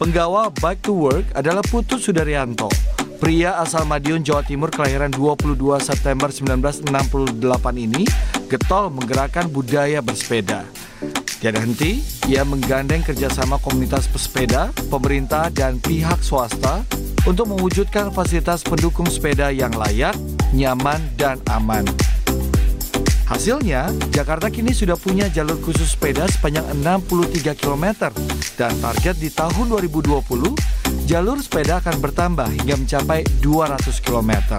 Penggawa Bike to Work adalah Putu Sudaryanto. Pria asal Madiun, Jawa Timur kelahiran 22 September 1968 ini getol menggerakkan budaya bersepeda. Tiada henti, ia menggandeng kerjasama komunitas pesepeda, pemerintah, dan pihak swasta untuk mewujudkan fasilitas pendukung sepeda yang layak, nyaman, dan aman. Hasilnya, Jakarta kini sudah punya jalur khusus sepeda sepanjang 63 km dan target di tahun 2020 jalur sepeda akan bertambah hingga mencapai 200 km.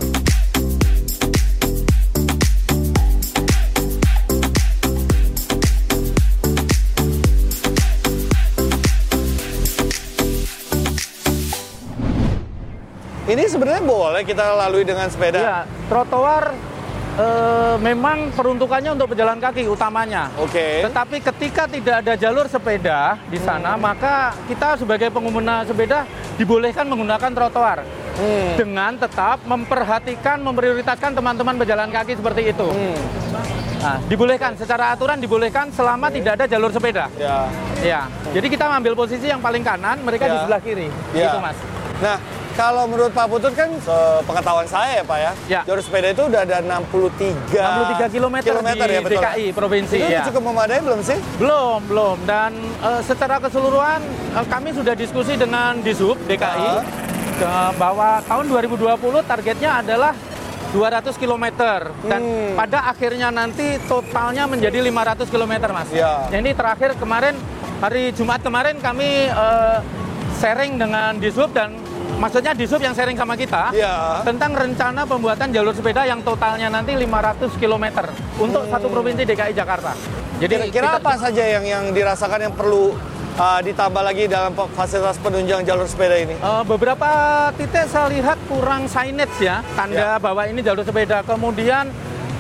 Ini sebenarnya boleh kita lalui dengan sepeda. Iya, trotoar eh, memang peruntukannya untuk pejalan kaki utamanya. Oke. Tetapi ketika tidak ada jalur sepeda di sana, maka kita sebagai pengguna sepeda dibolehkan menggunakan trotoar. Hmm. Dengan tetap memperhatikan, memprioritaskan teman-teman pejalan kaki seperti itu. Hmm. Nah, dibolehkan secara aturan dibolehkan selama tidak ada jalur sepeda. Ya. Ya. Jadi kita mengambil posisi yang paling kanan, mereka di Ya. sebelah kiri. Ya. Gitu, Mas. Nah, kalau menurut Pak Putut kan pengetahuan saya ya Pak ya, Ya. jalur sepeda itu udah ada 63 63 km, kilometer di ya betul. DKI provinsi Itu ya. cukup memadai belum sih? Belum, belum. Dan eh, secara keseluruhan eh, kami sudah diskusi dengan Disub DKI Ah. ke- bahwa tahun 2020 targetnya adalah 200 km dan Hmm. pada akhirnya nanti totalnya menjadi 500 km, Mas. Ya. Ini terakhir kemarin hari Jumat kemarin kami eh, sharing dengan Disub dan maksudnya Disub yang sharing sama kita Iya. tentang rencana pembuatan jalur sepeda yang totalnya nanti 500 km untuk satu provinsi DKI Jakarta. Jadi Kira-kira kita- apa saja yang yang dirasakan yang perlu uh, ditambah lagi dalam fasilitas penunjang jalur sepeda ini? Eh, beberapa titik saya lihat kurang signage ya, tanda Ya. bahwa ini jalur sepeda. Kemudian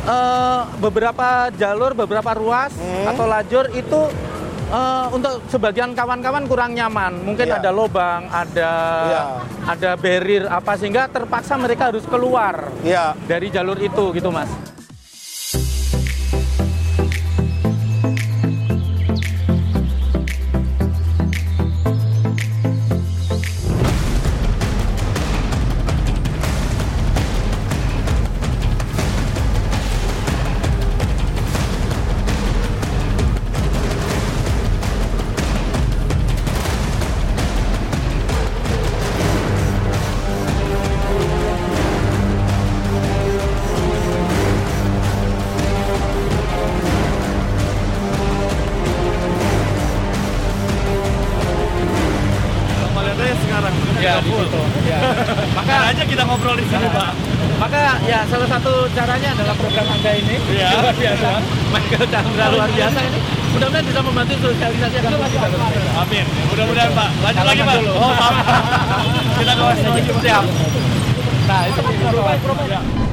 eh, beberapa jalur, beberapa ruas Hmm. atau lajur itu eh, untuk sebagian kawan-kawan kurang nyaman. Mungkin Ya. ada lubang, ada Ya. ada barrier apa sehingga terpaksa mereka harus keluar Ya. dari jalur itu gitu, Mas. Kita ngobrol di sini, Pak. Maka ya salah satu caranya adalah program Anda ini Iya. luar biasa. Michael Chandra luar biasa ini. Mudah-mudahan bisa membantu sosialisasi agar kita Amin. Mudah-mudahan, Pak. Lanjut lagi, Pak. Oh, maaf. kita ke lagi. Siap. Nah, itu program.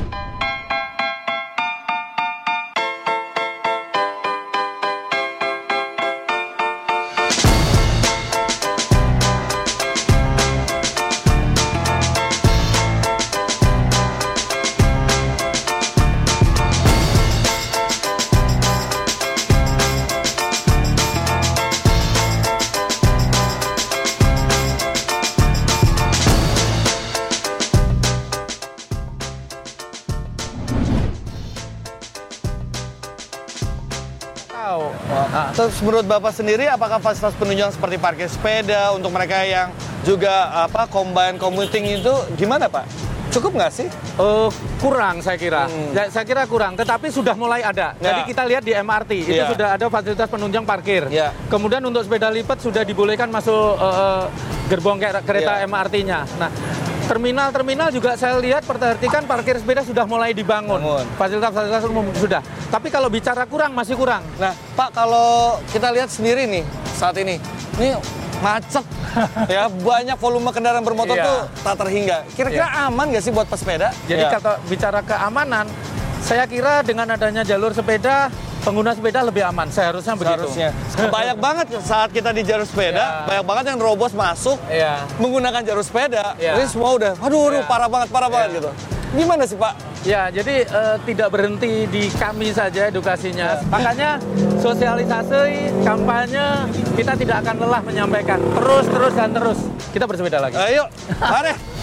Terus menurut Bapak sendiri apakah fasilitas penunjang seperti parkir sepeda untuk mereka yang juga apa combine commuting itu gimana Pak? Cukup nggak sih? Eh, kurang saya kira. Hmm. Ya, saya kira kurang, tetapi sudah mulai ada. Ya. Jadi kita lihat di MRT itu Ya. sudah ada fasilitas penunjang parkir. Ya. Kemudian untuk sepeda lipat sudah dibolehkan masuk eh, gerbong ke- kereta Ya. MRT-nya. Nah, terminal-terminal juga saya lihat perhatikan parkir sepeda sudah mulai dibangun. Bangun. Fasilitas-fasilitas umum sudah. Tapi kalau bicara kurang masih kurang. Nah, Pak kalau kita lihat sendiri nih saat ini, ini macet ya banyak volume kendaraan bermotor Iya. tuh tak terhingga. Kira-kira aman nggak sih buat pesepeda? Jadi Ya. kalau bicara keamanan, saya kira dengan adanya jalur sepeda, pengguna sepeda lebih aman. Seharusnya begitu. Seharusnya. Banyak banget saat kita di jalur sepeda, Ya. banyak banget yang robos masuk Iya. menggunakan jalur sepeda. Ya. Ini semua udah, aduh, aduh Ya. parah banget, parah banget Ya. gitu. gimana sih Pak? Ya, jadi eh, tidak berhenti di kami saja edukasinya. Makanya sosialisasi, kampanye kita tidak akan lelah menyampaikan. Terus, terus dan terus. Kita bersepeda lagi. Ayo, mari.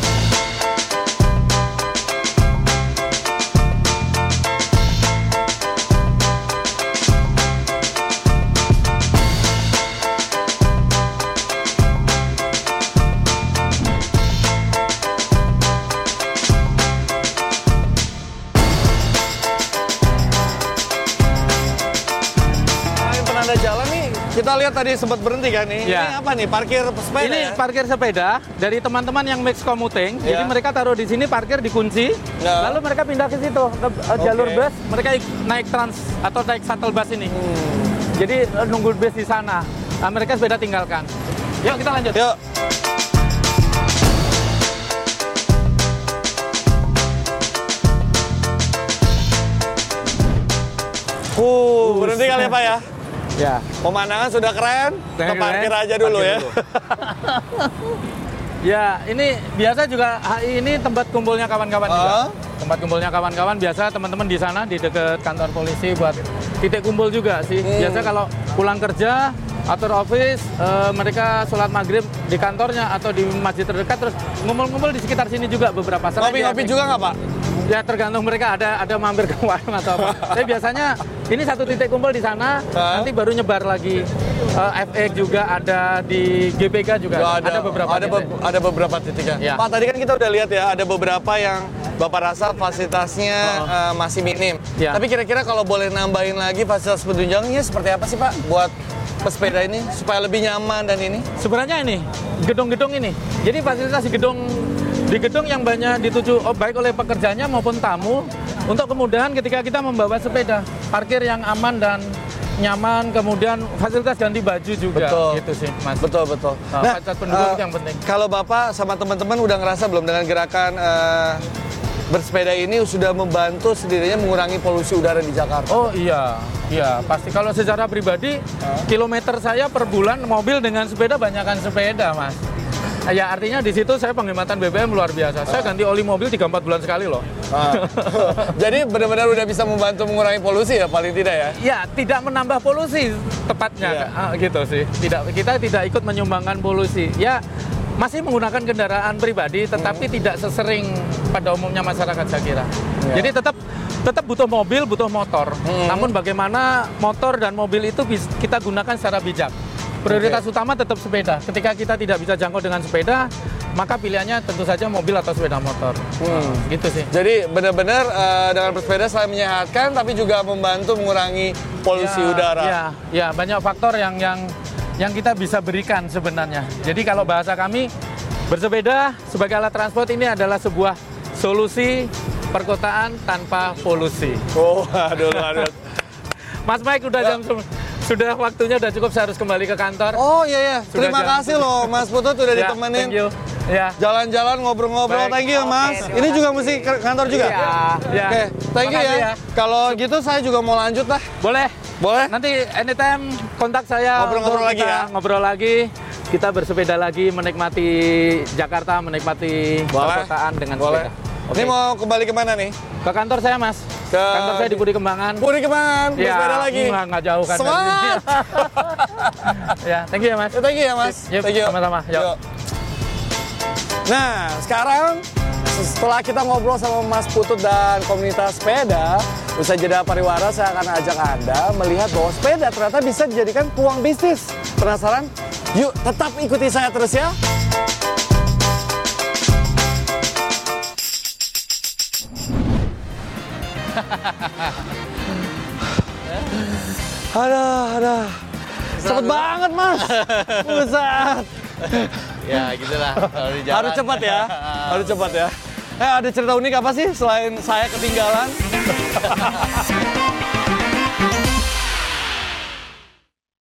kita lihat tadi sempat berhenti kan nih. Ya. Ini apa nih? Parkir sepeda Ini ya? parkir sepeda dari teman-teman yang mix commuting. Ya. Jadi mereka taruh di sini parkir dikunci, Ya. lalu mereka pindah ke situ ke eh, jalur Oke. bus. Mereka ik- naik trans atau naik shuttle bus ini. Hmm. Jadi eh, nunggu bus di sana. Nah, mereka sepeda tinggalkan. Yuk kita lanjut. Yuk. Uh, berhenti kali ya Pak ya? Ya. Pemandangan sudah keren, ke parkir aja dulu Parkir ya. dulu. Ya, ini biasa juga HI ini tempat kumpulnya kawan-kawan juga. Ah. Tempat kumpulnya kawan-kawan biasa teman-teman di sana di dekat kantor polisi buat titik kumpul juga sih. Hmm. Biasa kalau pulang kerja atau office eh, mereka sholat maghrib di kantornya atau di masjid terdekat terus ngumpul-ngumpul di sekitar sini juga beberapa Ngopi-ngopi FX. juga nggak Pak? Ya tergantung mereka ada ada mampir ke warung atau apa. Tapi biasanya ini satu titik kumpul di sana, Hah? nanti baru nyebar lagi. Eh, FX juga ada di GBK juga Nggak ada, beberapa ada, titik. be- ada beberapa titiknya. Ya. Pak tadi kan kita udah lihat ya ada beberapa yang Bapak rasa fasilitasnya Oh. eh, masih minim. Ya. Tapi kira-kira kalau boleh nambahin lagi fasilitas penunjangnya seperti apa sih Pak buat pesepeda ini supaya lebih nyaman dan ini? Sebenarnya ini gedung-gedung ini. Jadi fasilitas di gedung di gedung yang banyak dituju oh, baik oleh pekerjanya maupun tamu untuk kemudahan ketika kita membawa sepeda, parkir yang aman dan nyaman, kemudian fasilitas ganti baju juga Betul. gitu sih, Mas. Betul betul. Nah, fasilitas pendukung eh, itu yang penting. Kalau Bapak sama teman-teman udah ngerasa belum dengan gerakan eh, bersepeda ini sudah membantu setidaknya mengurangi polusi udara di Jakarta? Oh iya, iya pasti. Kalau secara pribadi, kilometer saya per bulan mobil dengan sepeda banyakkan sepeda, mas. Ya artinya di situ saya penghematan BBM luar biasa. Saya ganti oli mobil 3-4 bulan sekali loh. Ah. Jadi benar-benar udah bisa membantu mengurangi polusi ya paling tidak ya? Ya tidak menambah polusi tepatnya, Iya. Ah, gitu sih. Tidak kita tidak ikut menyumbangkan polusi. Ya masih menggunakan kendaraan pribadi, tetapi tidak sesering pada umumnya masyarakat saya kira. Iya. Jadi tetap tetap butuh mobil, butuh motor. Namun bagaimana motor dan mobil itu kita gunakan secara bijak. Prioritas utama tetap sepeda. Ketika kita tidak bisa jangkau dengan sepeda, maka pilihannya tentu saja mobil atau sepeda motor. Hmm. Gitu sih. Jadi benar-benar eh, dengan bersepeda selain menyehatkan tapi juga membantu mengurangi polusi Ya, udara. Ya, ya banyak faktor yang yang yang kita bisa berikan sebenarnya. Jadi kalau bahasa kami bersepeda sebagai alat transport ini adalah sebuah solusi perkotaan tanpa polusi. Oh, aduh, aduh. Mas Mike udah jam se- sudah waktunya udah cukup saya harus kembali ke kantor. Oh iya ya, Sudah terima jam- kasih loh Mas Putut udah Ya, ditemenin. Thank you. Ya. Jalan-jalan ngobrol-ngobrol, thank you Mas. Ini juga mesti ke kantor juga? Iya. Ya. Oke, thank you Makasih ya. Kalau gitu saya juga mau lanjut lah. Boleh. Boleh? Nanti anytime kontak saya Ngobrol-ngobrol lagi ya. Ngobrol lagi. Kita bersepeda lagi menikmati Jakarta, menikmati perkotaan dengan Boleh. sepeda. Oke. Ini mau kembali ke mana nih? Ke kantor saya, Mas. Ke- Kantor saya di Budi Kembangan. Puri ke mana? Bersepeda lagi. Enggak, enggak jauh kan. Semangat! ya, thank you ya, Mas. Ya, thank you ya Mas. Yuk, thank you. sama-sama. Yuk. Yuk. Nah, sekarang setelah kita ngobrol sama Mas Putut dan komunitas sepeda, usai jeda pariwara saya akan ajak Anda melihat bahwa sepeda ternyata bisa dijadikan peluang bisnis. Penasaran? Yuk, tetap ikuti saya terus ya. Aduh, aduh. Cepet banget, Mas. Buset. Ya gitulah kalau di jalan. Harus cepat ya. Harus cepat ya. Eh, ada cerita unik apa sih selain saya ketinggalan?